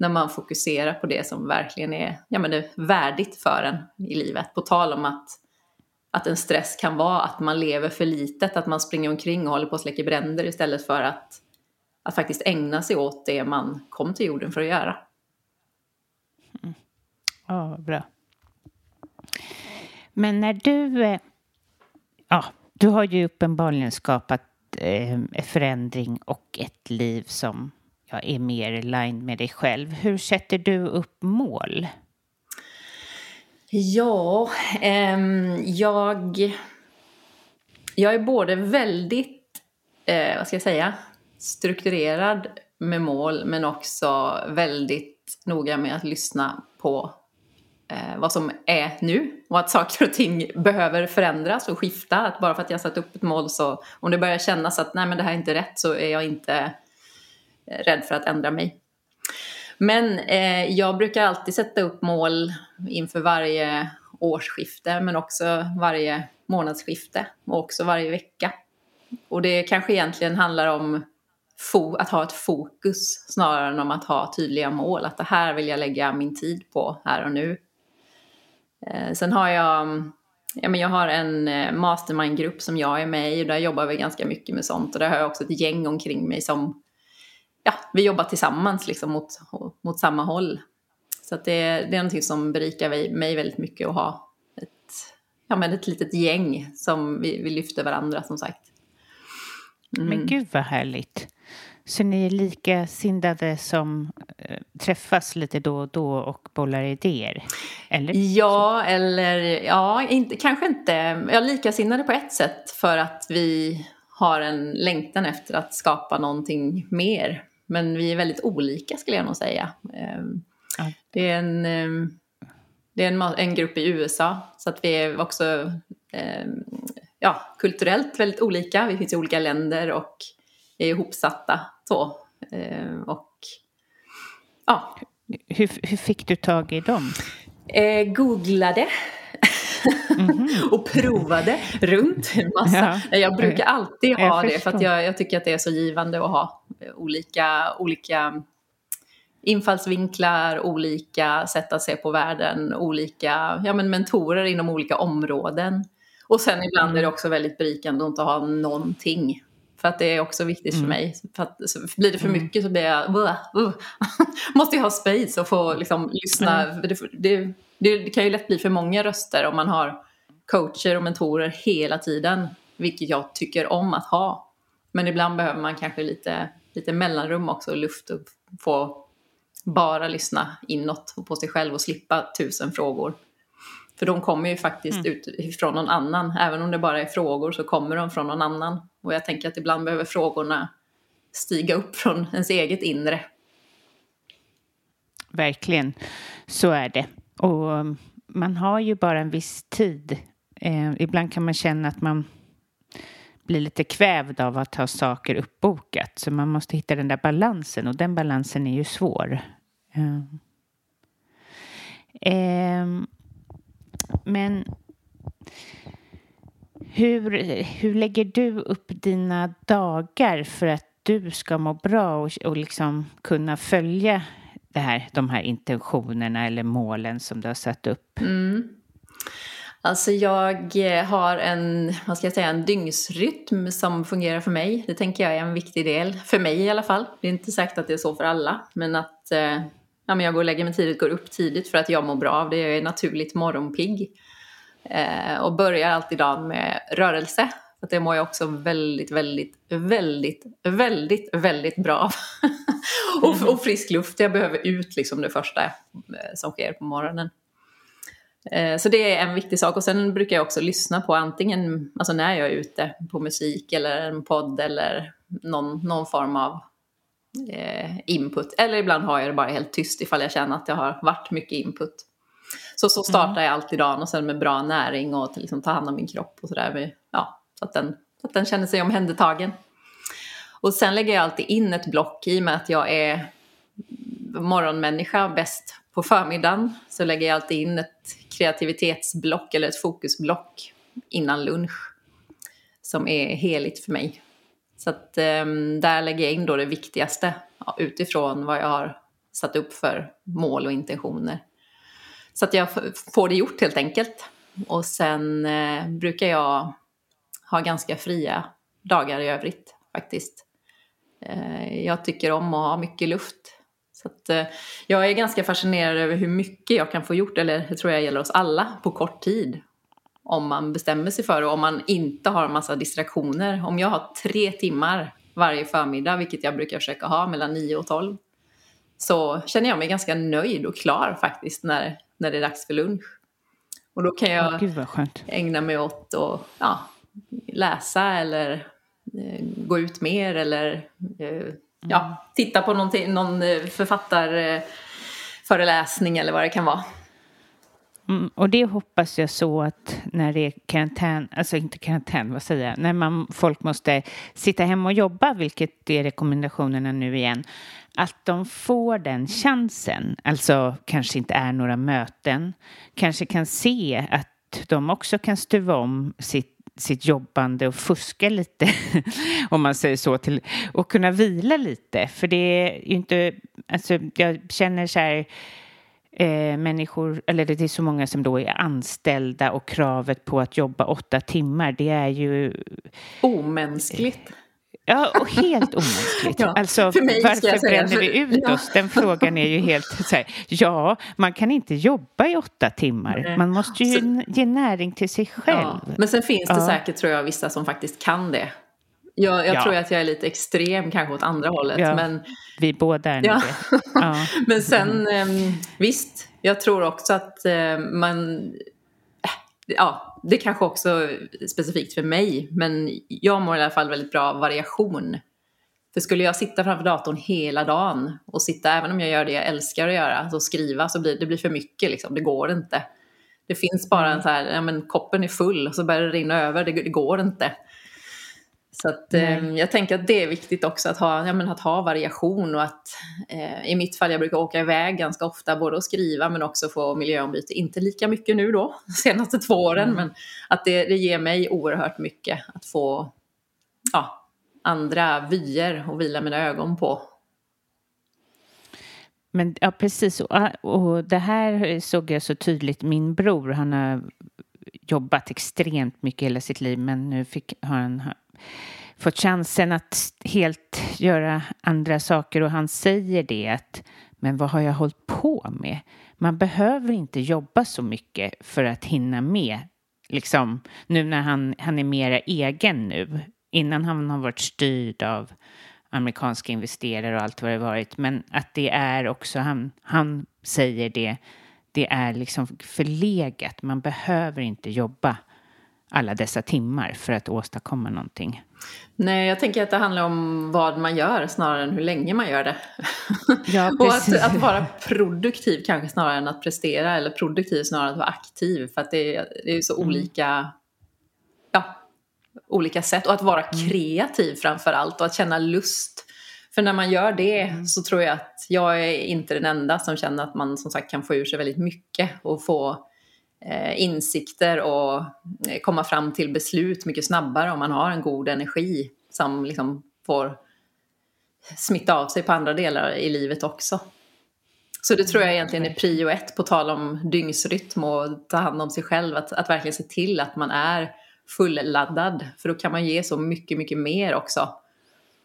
när man fokuserar på det som verkligen är, ja, men är värdigt för en i livet. På tal om att, att en stress kan vara att man lever för litet, att man springer omkring och håller på att släcka bränder istället för att, att faktiskt ägna sig åt det man kom till jorden för att göra. Mm. Ja, bra. Men när du... Eh, ja, du har ju uppenbarligen skapat eh, förändring och ett liv som ja, är mer i line med dig själv. Hur sätter du upp mål? Ja, eh, jag, jag är både väldigt, eh, vad ska jag säga, strukturerad med mål men också väldigt noga med att lyssna på eh, vad som är nu och att saker och ting behöver förändras och skifta. Att bara för att jag satt upp ett mål så om det börjar kännas att nej men det här är inte rätt så är jag inte eh, Eh, rädd för att ändra mig. Men eh, jag brukar alltid sätta upp mål inför varje årsskifte men också varje månadsskifte och också varje vecka. Och det kanske egentligen handlar om att ha ett fokus snarare än om att ha tydliga mål. Att det här vill jag lägga min tid på här och nu. Eh, sen har jag, ja, men jag har en eh, mastermindgrupp som jag är med i och där jobbar vi ganska mycket med sånt. Och där har jag också ett gäng omkring mig som, ja, vi jobbar tillsammans liksom mot, mot samma håll. Så det, det är någonting som berikar mig väldigt mycket att ha ett, ja, men ett litet gäng som vi, vi lyfter varandra som sagt. Mm. Men gud vad härligt. Så ni är likasinnade som äh, träffas lite då och då och bollar idéer? Eller? Ja, eller ja, inte, kanske inte. Ja, likasinnade på ett sätt för att vi har en längtan efter att skapa någonting mer. Men vi är väldigt olika skulle jag nog säga. Ehm, ja. Det är en, ehm, det är en, en grupp i USA så att vi är också ehm, ja, kulturellt väldigt olika. Vi finns i olika länder och är ihopsatta så. Och ja. Hur, hur fick du tag i dem? Eh, googlade. Mm -hmm. och provade runt en massa. Ja. Jag brukar alltid ha jag det för att jag, jag, tycker att det är så givande att ha olika, olika infallsvinklar, olika sätt att se på världen, olika ja, men mentorer inom olika områden. Och sen ibland är det mm. också väldigt berikande att inte ha någonting. För att det är också viktigt mm. för mig. För att, blir det för mm. mycket så blir jag... Uh, uh, måste jag ha space och få liksom, lyssna. Mm. Det, det, det, kan ju lätt bli för många röster om man har coacher och mentorer hela tiden. Vilket jag tycker om att ha. Men ibland behöver man kanske lite, lite mellanrum också, luft och få bara lyssna inåt och på sig själv och slippa tusen frågor. För de kommer ju faktiskt mm. ut från någon annan. Även om det bara är frågor så kommer de från någon annan. Och jag tänker att ibland behöver frågorna stiga upp från ens eget inre. Verkligen, så är det. Och mm, man har ju bara en viss tid. Eh, ibland kan man känna att man blir lite kvävd av att ha saker uppbokat. Så man måste hitta den där balansen och den balansen är ju svår. Eh. Eh, men hur, hur lägger du upp dina dagar för att du ska må bra och, och liksom kunna följa det här, de här intentionerna eller målen som du har satt upp? Mm. Alltså jag eh, har en, vad ska jag säga, en dygnsrytm som fungerar för mig. Det tänker jag är en viktig del, för mig i alla fall. Det är inte säkert att det är så för alla, men att eh, ja, men jag går och lägger mig tidigt, går upp tidigt för att jag mår bra av det. Jag är naturligt morgonpigg. Eh, och börjar alltid dagen med rörelse. För det mår jag också väldigt, väldigt, väldigt, väldigt, väldigt bra av. och, och, frisk luft. Jag behöver ut liksom det första eh, som sker på morgonen. Eh, så det är en viktig sak. Och sen brukar jag också lyssna på antingen alltså när jag är ute på musik eller en podd eller någon, någon form av eh, input. Eller ibland har jag det bara helt tyst ifall jag känner att det har varit mycket input. Så så startar mm. jag alltid dagen och sen med bra näring och liksom ta hand om min kropp och sådär. Ja, så att den, så att den känner sig omhändertagen. Och sen lägger jag alltid in ett block i och med att jag är morgonmänniska bäst på förmiddagen. Så lägger jag alltid in ett kreativitetsblock eller ett fokusblock innan lunch. Som är heligt för mig. Så att um, där lägger jag in då det viktigaste ja, utifrån vad jag har satt upp för mål och intentioner. Så att jag får det gjort helt enkelt. Och sen eh, brukar jag ha ganska fria dagar i övrigt faktiskt. Eh, jag tycker om att ha mycket luft. Så att, eh, jag är ganska fascinerad över hur mycket jag kan få gjort, eller det tror jag gäller oss alla, på kort tid. Om man bestämmer sig för det och om man inte har en massa distraktioner. Om jag har tre timmar varje förmiddag, vilket jag brukar försöka ha mellan 9 och 12, så känner jag mig ganska nöjd och klar faktiskt när, när det är dags för lunch. Och då kan jag ägna mig åt att ja, läsa eller gå ut mer eller eh, ja, mm. titta på någon eh, författarföreläsning eller vad det kan vara. Mm, och det hoppas jag så att när det är karantän, alltså inte karantän, vad säger jag, när man, folk måste sitta hemma och jobba, vilket är rekommendationerna nu igen, att de får den chansen. Alltså kanske inte är några möten, kanske kan se att de också kan stuva om sitt sitt jobbande och fuska lite, om man säger så, till, och kunna vila lite. För det är ju inte, alltså jag känner så här, eh, människor, eller det är så många som då är anställda och kravet på att jobba åtta timmar, det är ju... Omänskligt. Ja, och helt omänskligt. ja, alltså, varför bränner vi ut ja. oss? Den frågan är ju helt så här, ja, man kan inte jobba i åtta timmar. Nej. Man måste ju så, ge näring till sig själv. Ja, men sen finns det säkert, tror jag, vissa som faktiskt kan det. Jag, jag tror att jag är lite extrem kanske åt andra hållet. Men, vi båda är ja. det. men sen, ehm, visst, jag tror också att eh, man ja, det kanske också specifikt för mig, men jag mår i alla fall väldigt bra av variation. För skulle jag sitta framför datorn hela dagen och sitta, även om jag gör det jag älskar att göra, alltså skriva, så blir det blir för mycket liksom, det går inte. Det finns bara en så här, ja men koppen är full och så börjar det rinna över, det, det går inte. Så att, eh, jag tänker att det är viktigt också att ha, ja, men att ha variation och att eh, i mitt fall, jag brukar åka iväg ganska ofta både att skriva men också få miljöombyte. Inte lika mycket nu då, senaste två åren, mm. men att det, det ger mig oerhört mycket att få ja, andra vyer och vila mina ögon på. Men ja, precis. Och, och det här såg jag så tydligt. Min bror, han har jobbat extremt mycket hela sitt liv men nu fick, har han fått chansen att helt göra andra saker och han säger det att men vad har jag hållit på med? Man behöver inte jobba så mycket för att hinna med. Liksom, nu när han, han är mera egen nu. Innan han har varit styrd av amerikanska investerare och allt vad det varit. Men att det är också, han, han säger det, det är liksom förlegat. Man behöver inte jobba alla dessa timmar för att åstadkomma någonting. Nej, jag tänker att det handlar om vad man gör snarare än hur länge man gör det. Ja, och att, att, vara produktiv kanske snarare än att prestera eller produktiv snarare än att vara aktiv. För att det är, det är så mm. olika, ja, olika sätt. Och att vara mm. kreativ framför allt och att känna lust. För när man gör det mm. så tror jag att jag är inte den enda som känner att man som sagt kan få ur sig väldigt mycket och få Eh, insikter och eh, komma fram till beslut mycket snabbare om man har en god energi som liksom får smitta av sig på andra delar i livet också. Så det tror jag egentligen är prio ett på tal om dygnsrytm och ta hand om sig själv. Att, att verkligen se till att man är fulladdad. För då kan man ge så mycket, mycket mer också.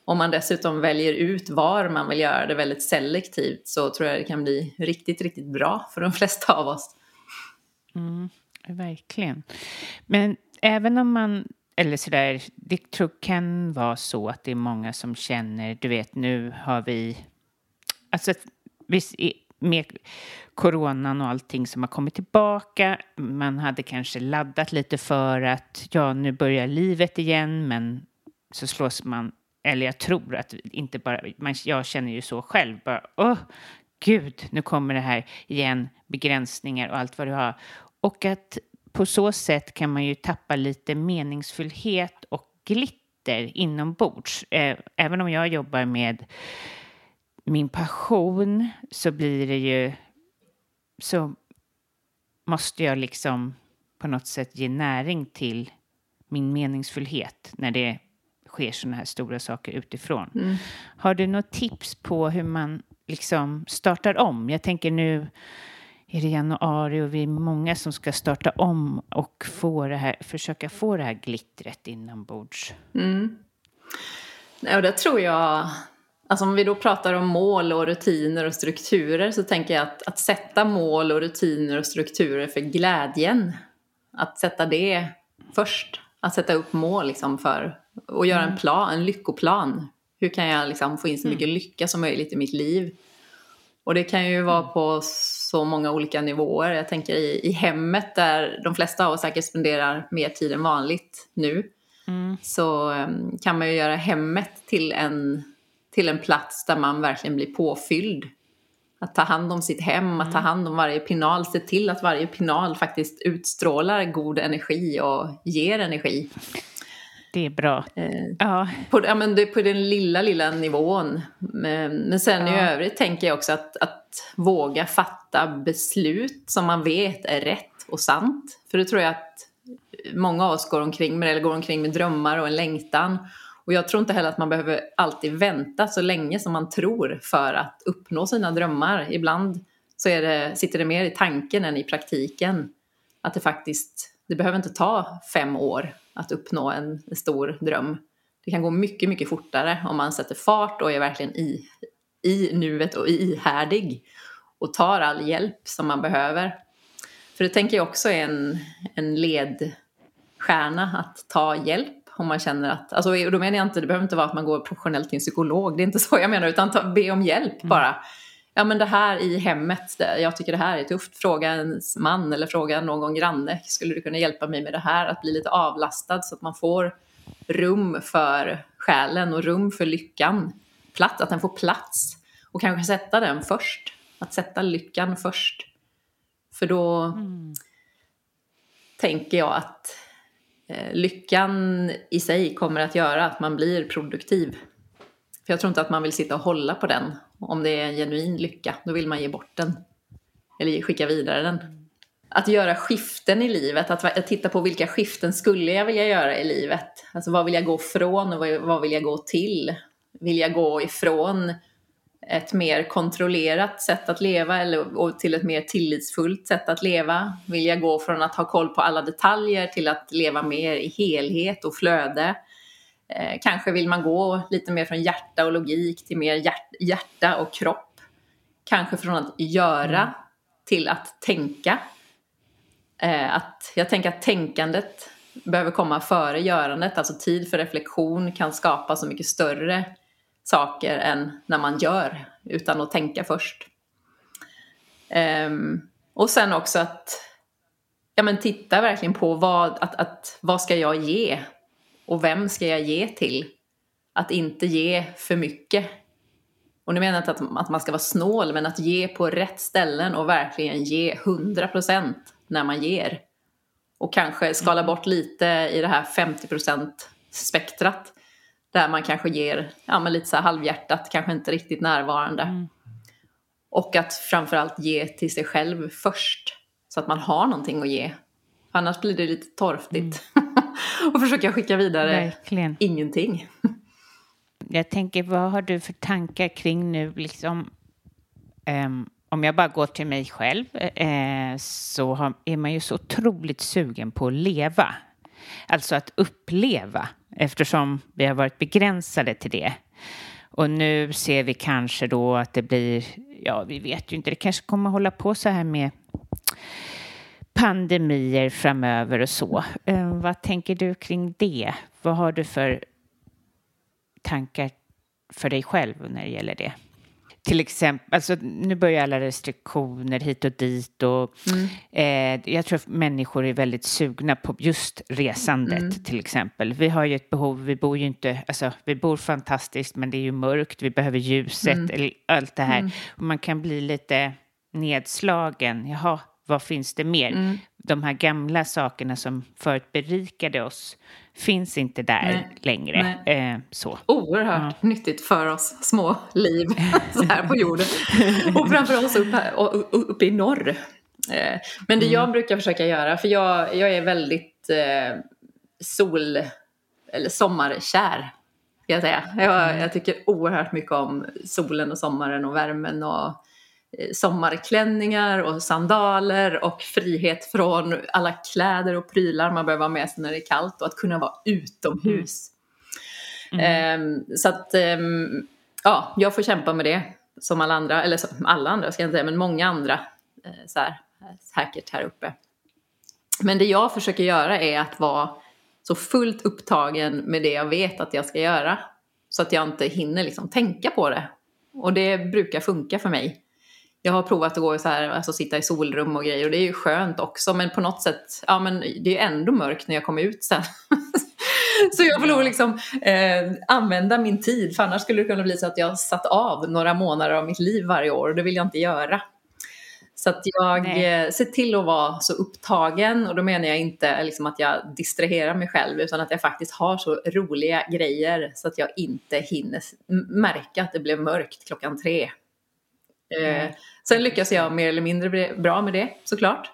Om man dessutom väljer ut var man vill göra det väldigt selektivt så tror jag det kan bli riktigt, riktigt bra för de flesta av oss. Mm, verkligen. Men även om man, eller sådär, det tror, kan vara så att det är många som känner, du vet nu har vi, alltså visst, med coronan och allting som har kommit tillbaka. Man hade kanske laddat lite för att ja, nu börjar livet igen, men så slås man, eller jag tror att inte bara, man, jag känner ju så själv, bara åh, gud, nu kommer det här igen, begränsningar och allt vad du har. Och att på så sätt kan man ju tappa lite meningsfullhet och glitter inombords. Eh, även om jag jobbar med min passion så blir det ju så måste jag liksom på något sätt ge näring till min meningsfullhet när det sker sådana här stora saker utifrån. Mm. Har du något tips på hur man liksom startar om? Jag tänker nu är det januari och vi är många som ska starta om och få det här, försöka få det här glittret inombords. Mm. Och det tror jag, alltså om vi då pratar om mål och rutiner och strukturer så tänker jag att, att sätta mål och rutiner och strukturer för glädjen, att sätta det först, att sätta upp mål liksom för och göra en mm. plan, en lyckoplan. Hur kan jag liksom få in så mycket mm. lycka som möjligt i mitt liv? Och det kan ju vara mm. på så många olika nivåer. Jag tänker i, i hemmet där de flesta av oss säkert spenderar mer tid än vanligt nu. Mm. Så um, kan man ju göra hemmet till en, till en plats där man verkligen blir påfylld. Att ta hand om sitt hem, mm. att ta mm. hand om varje pinal, se till att varje pinal faktiskt utstrålar god energi och ger energi. Det är bra. Eh, ja. På, ja, men det, på den lilla, lilla nivån. Men, men sen ja. i övrigt tänker jag också att, att våga fatta beslut som man vet är rätt och sant. För det tror jag att många av oss går omkring med, eller går omkring med drömmar och en längtan. Och jag tror inte heller att man behöver alltid vänta så länge som man tror för att uppnå sina drömmar. Ibland så är det, sitter det mer i tanken än i praktiken. Att det faktiskt, det behöver inte ta fem år att uppnå en, en stor dröm. Det kan gå mycket, mycket fortare om man sätter fart och är verkligen i, i nuet och ihärdig och tar all hjälp som man behöver. För det tänker jag också är en, en ledstjärna att ta hjälp om man känner att, alltså, och då menar jag inte, det behöver inte vara att man går professionellt till en psykolog, det är inte så jag menar, utan ta, be om hjälp mm. bara. Ja men det här i hemmet, det, jag tycker det här är tufft, fråga ens man eller fråga någon granne, skulle du kunna hjälpa mig med det här? Att bli lite avlastad så att man får rum för själen och rum för lyckan. Plats, att den får plats. Och kanske sätta den först. Att sätta lyckan först. För då mm. tänker jag att eh, lyckan i sig kommer att göra att man blir produktiv. För jag tror inte att man vill sitta och hålla på den. Om det är en genuin lycka, då vill man ge bort den. Eller skicka vidare den. Att göra skiften i livet, att titta på vilka skiften skulle jag vilja göra i livet. Alltså vad vill jag gå från och vad vill jag gå till? Vill jag gå ifrån ett mer kontrollerat sätt att leva eller, och till ett mer tillitsfullt sätt att leva? Vill jag gå från att ha koll på alla detaljer till att leva mer i helhet och flöde? Eh, kanske vill man gå lite mer från hjärta och logik till mer hjärt, hjärta och kropp. Kanske från att göra mm. till att tänka. Eh, att, jag tänker att tänkandet behöver komma före görandet, alltså tid för reflektion kan skapa så mycket större saker än när man gör utan att tänka först. Um, och sen också att ja, men titta verkligen på vad, att, att, vad ska jag ge och vem ska jag ge till? Att inte ge för mycket. Och nu menar jag inte att, att man ska vara snål, men att ge på rätt ställen och verkligen ge 100% när man ger. Och kanske skala mm. bort lite i det här 50% spektrat där man kanske ger ja, men lite så här halvhjärtat, kanske inte riktigt närvarande. Mm. Och att framförallt ge till sig själv först. Så att man har någonting att ge. Annars blir det lite torftigt. Mm. och försöka skicka vidare Verkligen. ingenting. Jag tänker, vad har du för tankar kring nu, liksom, um, om jag bara går till mig själv, uh, så har, är man ju så otroligt sugen på att leva. Alltså att uppleva eftersom vi har varit begränsade till det. Och nu ser vi kanske då att det blir, ja vi vet ju inte, det kanske kommer hålla på så här med pandemier framöver och så. Eh, vad tänker du kring det? Vad har du för tankar för dig själv när det gäller det? till exempel, alltså nu börjar alla restriktioner hit och dit och mm. eh, jag tror att människor är väldigt sugna på just resandet mm. till exempel. Vi har ju ett behov, vi bor ju inte, alltså vi bor fantastiskt men det är ju mörkt, vi behöver ljuset, mm. allt det här. Mm. Och man kan bli lite nedslagen, jaha, vad finns det mer? Mm. De här gamla sakerna som förut berikade oss finns inte där Nej. längre. Eh, så. Oerhört ja. nyttigt för oss små liv så här på jorden. och framför oss upp, uppe i norr. Eh, men det mm. jag brukar försöka göra, för jag, jag är väldigt eh, sol eller sommarkär. jag, säga. Jag, mm. jag tycker oerhört mycket om solen och sommaren och värmen och sommarklänningar och sandaler och frihet från alla kläder och prylar man behöver ha med sig när det är kallt och att kunna vara utomhus. Mm. Um, så att um, ja, jag får kämpa med det som alla andra, eller som alla andra ska jag inte säga, men många andra uh, så här, säkert här uppe. Men det jag försöker göra är att vara så fullt upptagen med det jag vet att jag ska göra. Så att jag inte hinner liksom tänka på det. Och det brukar funka för mig. Jag har provat att gå så här, alltså sitta i solrum och grejer och det är ju skönt också men på något sätt, ja men det är ju ändå mörkt när jag kommer ut sen. så jag får lov att liksom, eh, använda min tid, för annars skulle det kunna bli så att jag satt av några månader av mitt liv varje år och det vill jag inte göra. Så att jag eh, ser till att vara så upptagen och då menar jag inte liksom att jag distraherar mig själv utan att jag faktiskt har så roliga grejer så att jag inte hinner märka att det blev mörkt klockan tre. Eh, sen lyckas jag mer eller mindre bra med det såklart.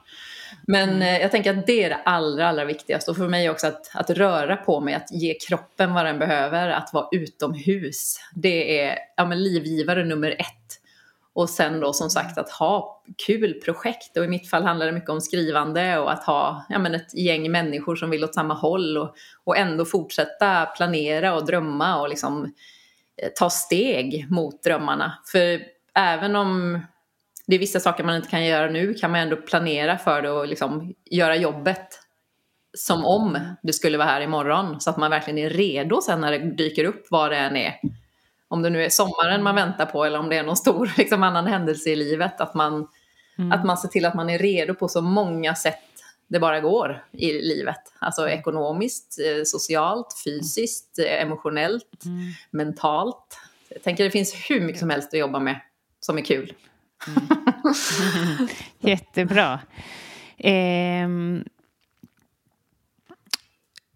Men mm. eh, jag tänker att det är det allra, allra viktigaste och för mig också att, att röra på mig, att ge kroppen vad den behöver, att vara utomhus. Det är ja, men livgivare nummer ett. Och sen då som sagt att ha kul projekt och i mitt fall handlar det mycket om skrivande och att ha ja, men ett gäng människor som vill åt samma håll och, och ändå fortsätta planera och drömma och liksom eh, ta steg mot drömmarna. För även om det är vissa saker man inte kan göra nu kan man ändå planera för det och liksom göra jobbet som om det skulle vara här imorgon så att man verkligen är redo sen när det dyker upp vad det än är om det nu är sommaren man väntar på eller om det är någon stor liksom, annan händelse i livet. Att man, mm. att man ser till att man är redo på så många sätt det bara går i livet. Alltså ekonomiskt, eh, socialt, fysiskt, eh, emotionellt, mm. mentalt. Jag tänker det finns hur mycket som helst att jobba med som är kul. Mm. Jättebra. Eh,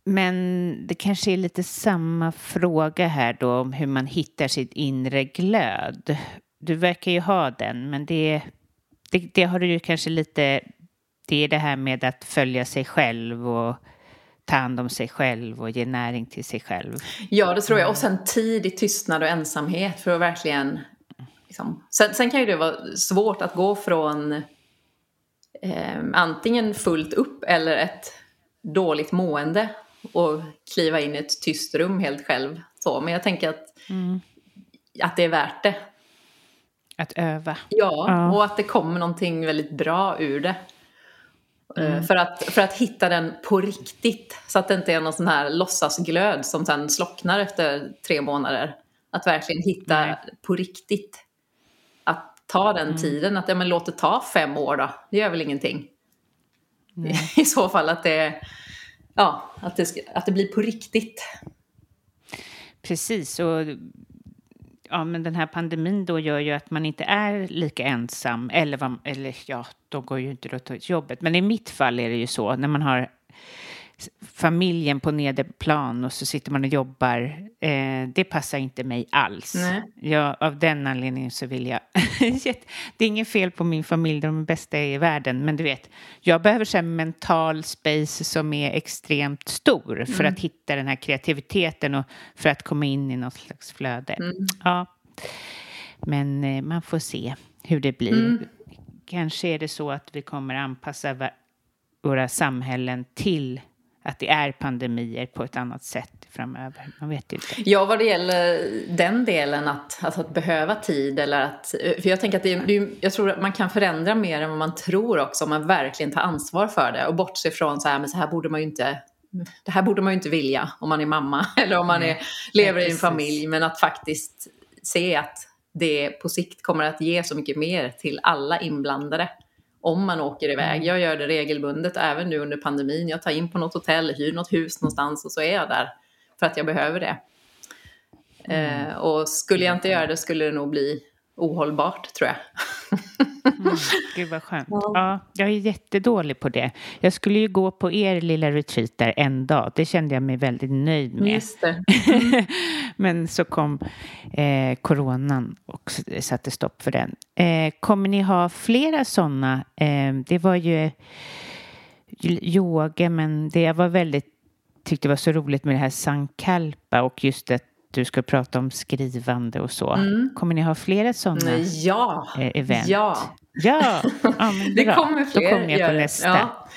men det kanske är lite samma fråga här då om hur man hittar sitt inre glöd. Du verkar ju ha den, men det, det, det har du ju kanske lite... Det är det här med att följa sig själv och ta hand om sig själv och ge näring till sig själv. Ja, det tror jag. Och sen tid i tystnad och ensamhet för att verkligen... Liksom. Sen, sen kan ju det vara svårt att gå från eh, antingen fullt upp eller ett dåligt mående och kliva in i ett tyst rum helt själv. Så, men jag tänker att, mm. att det är värt det. Att öva. Ja, ja, och att det kommer någonting väldigt bra ur det. Eh, mm. För, att, för att hitta den på riktigt. Så att det inte är någon sån här låtsasglöd som sen slocknar efter tre månader. Att verkligen hitta Nej. på riktigt. Ta den mm. tiden. Att ja, men låt det ta fem år då. Det gör väl ingenting. I så fall att det ja, att det, att det blir på riktigt. Precis, och ja, men den här pandemin då gör ju att man inte är lika ensam. Eller, eller ja, de går ju inte då till jobbet. Men i mitt fall är det ju så när man har familjen på nederplan och så sitter man och jobbar. Eh, det passar inte mig alls. Jag, av den anledningen så vill jag... det är inget fel på min familj, de är bästa i världen. Men du vet, jag behöver så mental space som är extremt stor mm. för att hitta den här kreativiteten och för att komma in i något slags flöde. Mm. Ja. Men eh, man får se hur det blir. Mm. Kanske är det så att vi kommer anpassa våra samhällen till att det är pandemier på ett annat sätt framöver. Man vet inte. Ja, vad det gäller den delen att, alltså att behöva tid eller att... För jag tänker att det, det, jag tror att man kan förändra mer än vad man tror också om man verkligen tar ansvar för det och bortse från så här, men så här borde man ju inte... Det här borde man ju inte vilja om man är mamma eller om man är, lever i en familj. Men att faktiskt se att det på sikt kommer att ge så mycket mer till alla inblandade om man åker iväg. Mm. Jag gör det regelbundet även nu under pandemin. Jag tar in på något hotell, hyr något hus någonstans och så är jag där för att jag behöver det. Mm. Eh, och skulle jag inte göra det skulle det nog bli ohållbart tror jag. mm, gud vad skönt. Ja, jag är jättedålig på det. Jag skulle ju gå på er lilla retreat där en dag. Det kände jag mig väldigt nöjd med. Just det. Mm. Men så kom eh, coronan och satte stopp för den. Eh, kommer ni ha flera sådana? Eh, det var ju yoga, men det var väldigt tyckte det var så roligt med det här Sankalpa och just att du ska prata om skrivande och så. Mm. Kommer ni ha flera sådana ja. Eh, event? Ja. Ja, ja men det kommer fler. Då kommer jag på nästa. Ja.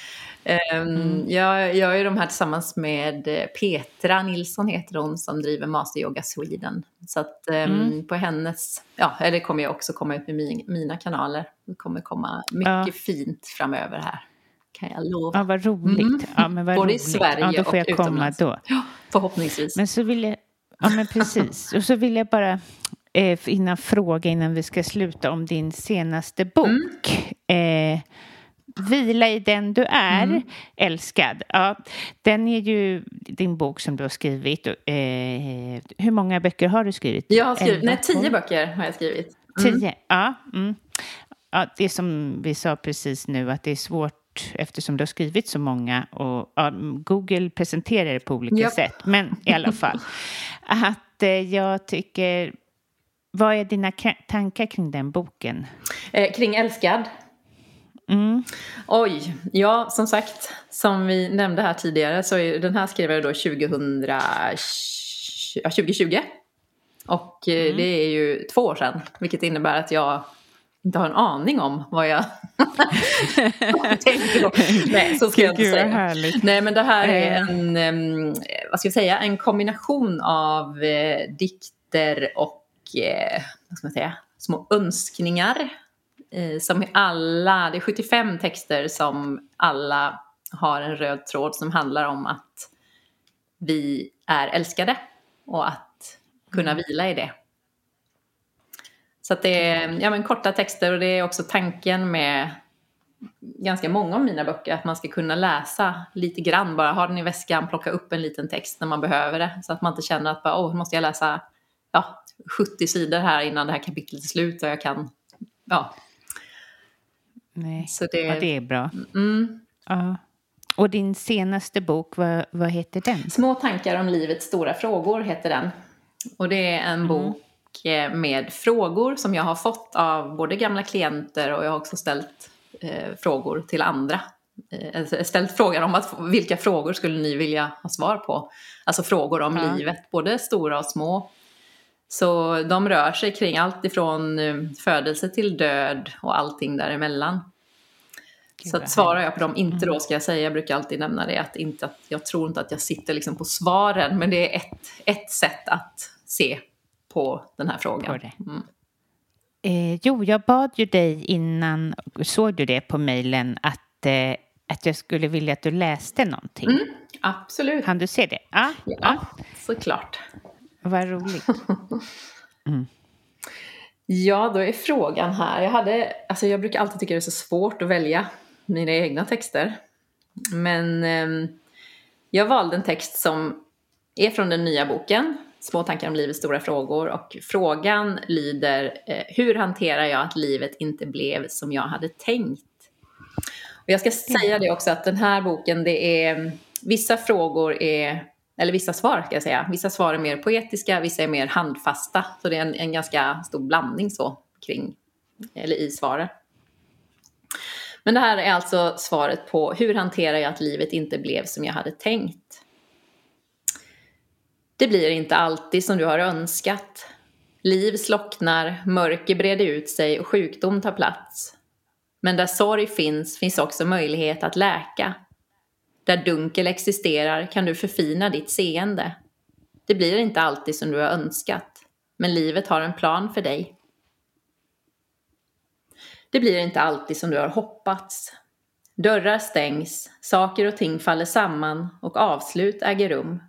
Um, mm. jag, jag är de här tillsammans med eh, Petra Nilsson heter hon som driver Master Yoga Sweden. Så att um, mm. på hennes, ja, eller kommer jag också komma ut med min, mina kanaler. Det kommer komma mycket ja. fint framöver här. Kan jag lova. Ja, vad roligt. Mm. Ja, men vad Både roligt. i Sverige ja, då får och jag komma då. Ja, förhoppningsvis. Men så vill jag, Ja, men precis. Och så vill jag bara eh, innan fråga innan vi ska sluta om din senaste bok. Mm. Eh, Vila i den du är, mm. älskad. Ja, den är ju din bok som du har skrivit. Eh, hur många böcker har du skrivit? Jag har skrivit, nej, tio böcker har jag skrivit. Mm. Tio, ja. Mm. ja. Det som vi sa precis nu, att det är svårt eftersom du har skrivit så många och ja, Google presenterar det på olika yep. sätt. Men i alla fall, att eh, jag tycker... Vad är dina tankar kring den boken? Eh, kring Älskad? Mm. Oj, ja som sagt, som vi nämnde här tidigare så är den här skrev jag då 2000, ja, 2020. Och eh, mm. det är ju två år sedan, vilket innebär att jag inte har en aning om vad jag tänker då. Nej, så ska jag inte säga. Nej, men det här är eh. en, vad ska jag säga, en kombination av eh, dikter och, eh, vad ska man säga, små önskningar. Eh, som alla, det är 75 texter som alla har en röd tråd som handlar om att vi är älskade och att kunna mm. vila i det. Så det är ja, men korta texter och det är också tanken med ganska många av mina böcker att man ska kunna läsa lite grann bara, ha den i väskan, plocka upp en liten text när man behöver det så att man inte känner att bara, oh, måste jag läsa ja, 70 sidor här innan det här kapitlet är slut och jag kan, ja. Nej, så det, ja, det är bra. Mm. Ja. Och din senaste bok, vad, vad heter den? Små tankar om livets stora frågor heter den. Och det är en mm. bok med frågor som jag har fått av både gamla klienter och jag har också ställt eh, frågor till andra. Eh, ställt frågan om att, vilka frågor skulle ni vilja ha svar på? Alltså frågor om ja. livet, både stora och små. Så de rör sig kring allt ifrån eh, födelse till död och allting däremellan. Så att svarar jag på dem inte då mm. ska jag säga, jag brukar alltid nämna det, att, inte att jag tror inte att jag sitter liksom på svaren, men det är ett, ett sätt att se på den här frågan. Mm. Eh, jo, jag bad ju dig innan, såg du det på mejlen, att, eh, att jag skulle vilja att du läste någonting. Mm, absolut. Kan du se det? Ja, ja, ja. såklart. Vad roligt. Mm. Ja, då är frågan här. Jag, hade, alltså jag brukar alltid tycka det är så svårt att välja mina egna texter. Men eh, jag valde en text som är från den nya boken Små tankar om livets stora frågor och frågan lyder eh, Hur hanterar jag att livet inte blev som jag hade tänkt? Och jag ska säga det också att den här boken, det är vissa frågor är eller vissa svar ska jag säga. Vissa svar är mer poetiska, vissa är mer handfasta. Så det är en, en ganska stor blandning så kring, eller i svaren. Men det här är alltså svaret på hur hanterar jag att livet inte blev som jag hade tänkt? Det blir inte alltid som du har önskat. Liv slocknar, mörker breder ut sig och sjukdom tar plats. Men där sorg finns, finns också möjlighet att läka. Där dunkel existerar kan du förfina ditt seende. Det blir inte alltid som du har önskat, men livet har en plan för dig. Det blir inte alltid som du har hoppats. Dörrar stängs, saker och ting faller samman och avslut äger rum.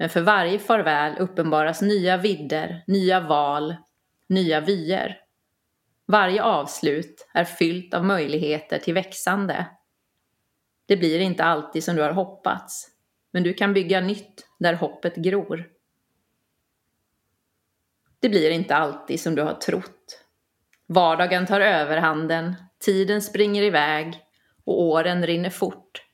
Men för varje farväl uppenbaras nya vidder, nya val, nya vyer. Varje avslut är fyllt av möjligheter till växande. Det blir inte alltid som du har hoppats, men du kan bygga nytt där hoppet gror. Det blir inte alltid som du har trott. Vardagen tar överhanden, tiden springer iväg och åren rinner fort.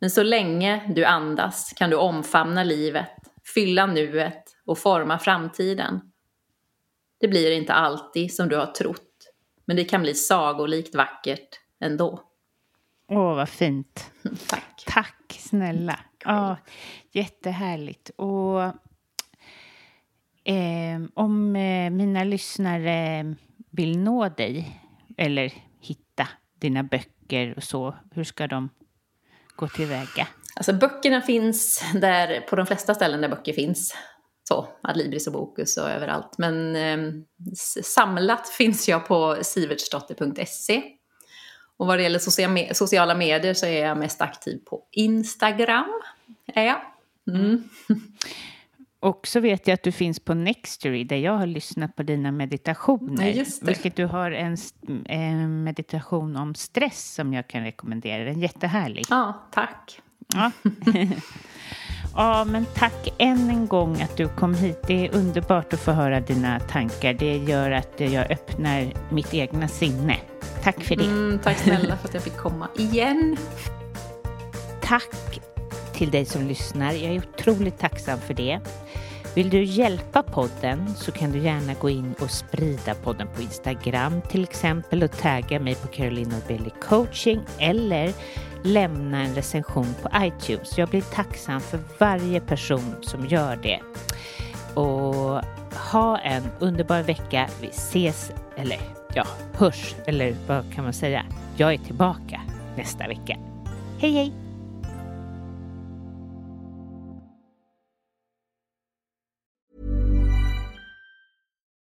Men så länge du andas kan du omfamna livet, fylla nuet och forma framtiden. Det blir inte alltid som du har trott, men det kan bli sagolikt vackert ändå. Åh, vad fint. Tack. Tack snälla. Ja, jättehärligt. Och eh, om mina lyssnare vill nå dig eller hitta dina böcker och så, hur ska de gå tillväga? Alltså böckerna finns där, på de flesta ställen där böcker finns. Så, Adlibris och Bokus och överallt. Men eh, samlat finns jag på sivertsdotter.se. Och vad det gäller sociala medier så är jag mest aktiv på Instagram. Är jag. Mm. Och så vet jag att du finns på Nextory där jag har lyssnat på dina meditationer. Ja, vilket du har en, en, meditation om stress som jag kan rekommendera. Den är jättehärlig. Ja, tack. Ja. ja, men tack än en gång att du kom hit. Det är underbart att få höra dina tankar. Det gör att jag öppnar mitt egna sinne. Tack för det. Mm, tack snälla för att jag fick komma igen. Tack till dig som lyssnar. Jag är otroligt tacksam för det. Vill du hjälpa podden så kan du gärna gå in och sprida podden på Instagram till exempel och tagga mig på Caroline Norbelli coaching eller lämna en recension på iTunes. Jag blir tacksam för varje person som gör det. Och ha en underbar vecka. Vi ses, eller ja, hörs, eller vad kan man säga? Jag är tillbaka nästa vecka. Hej hej!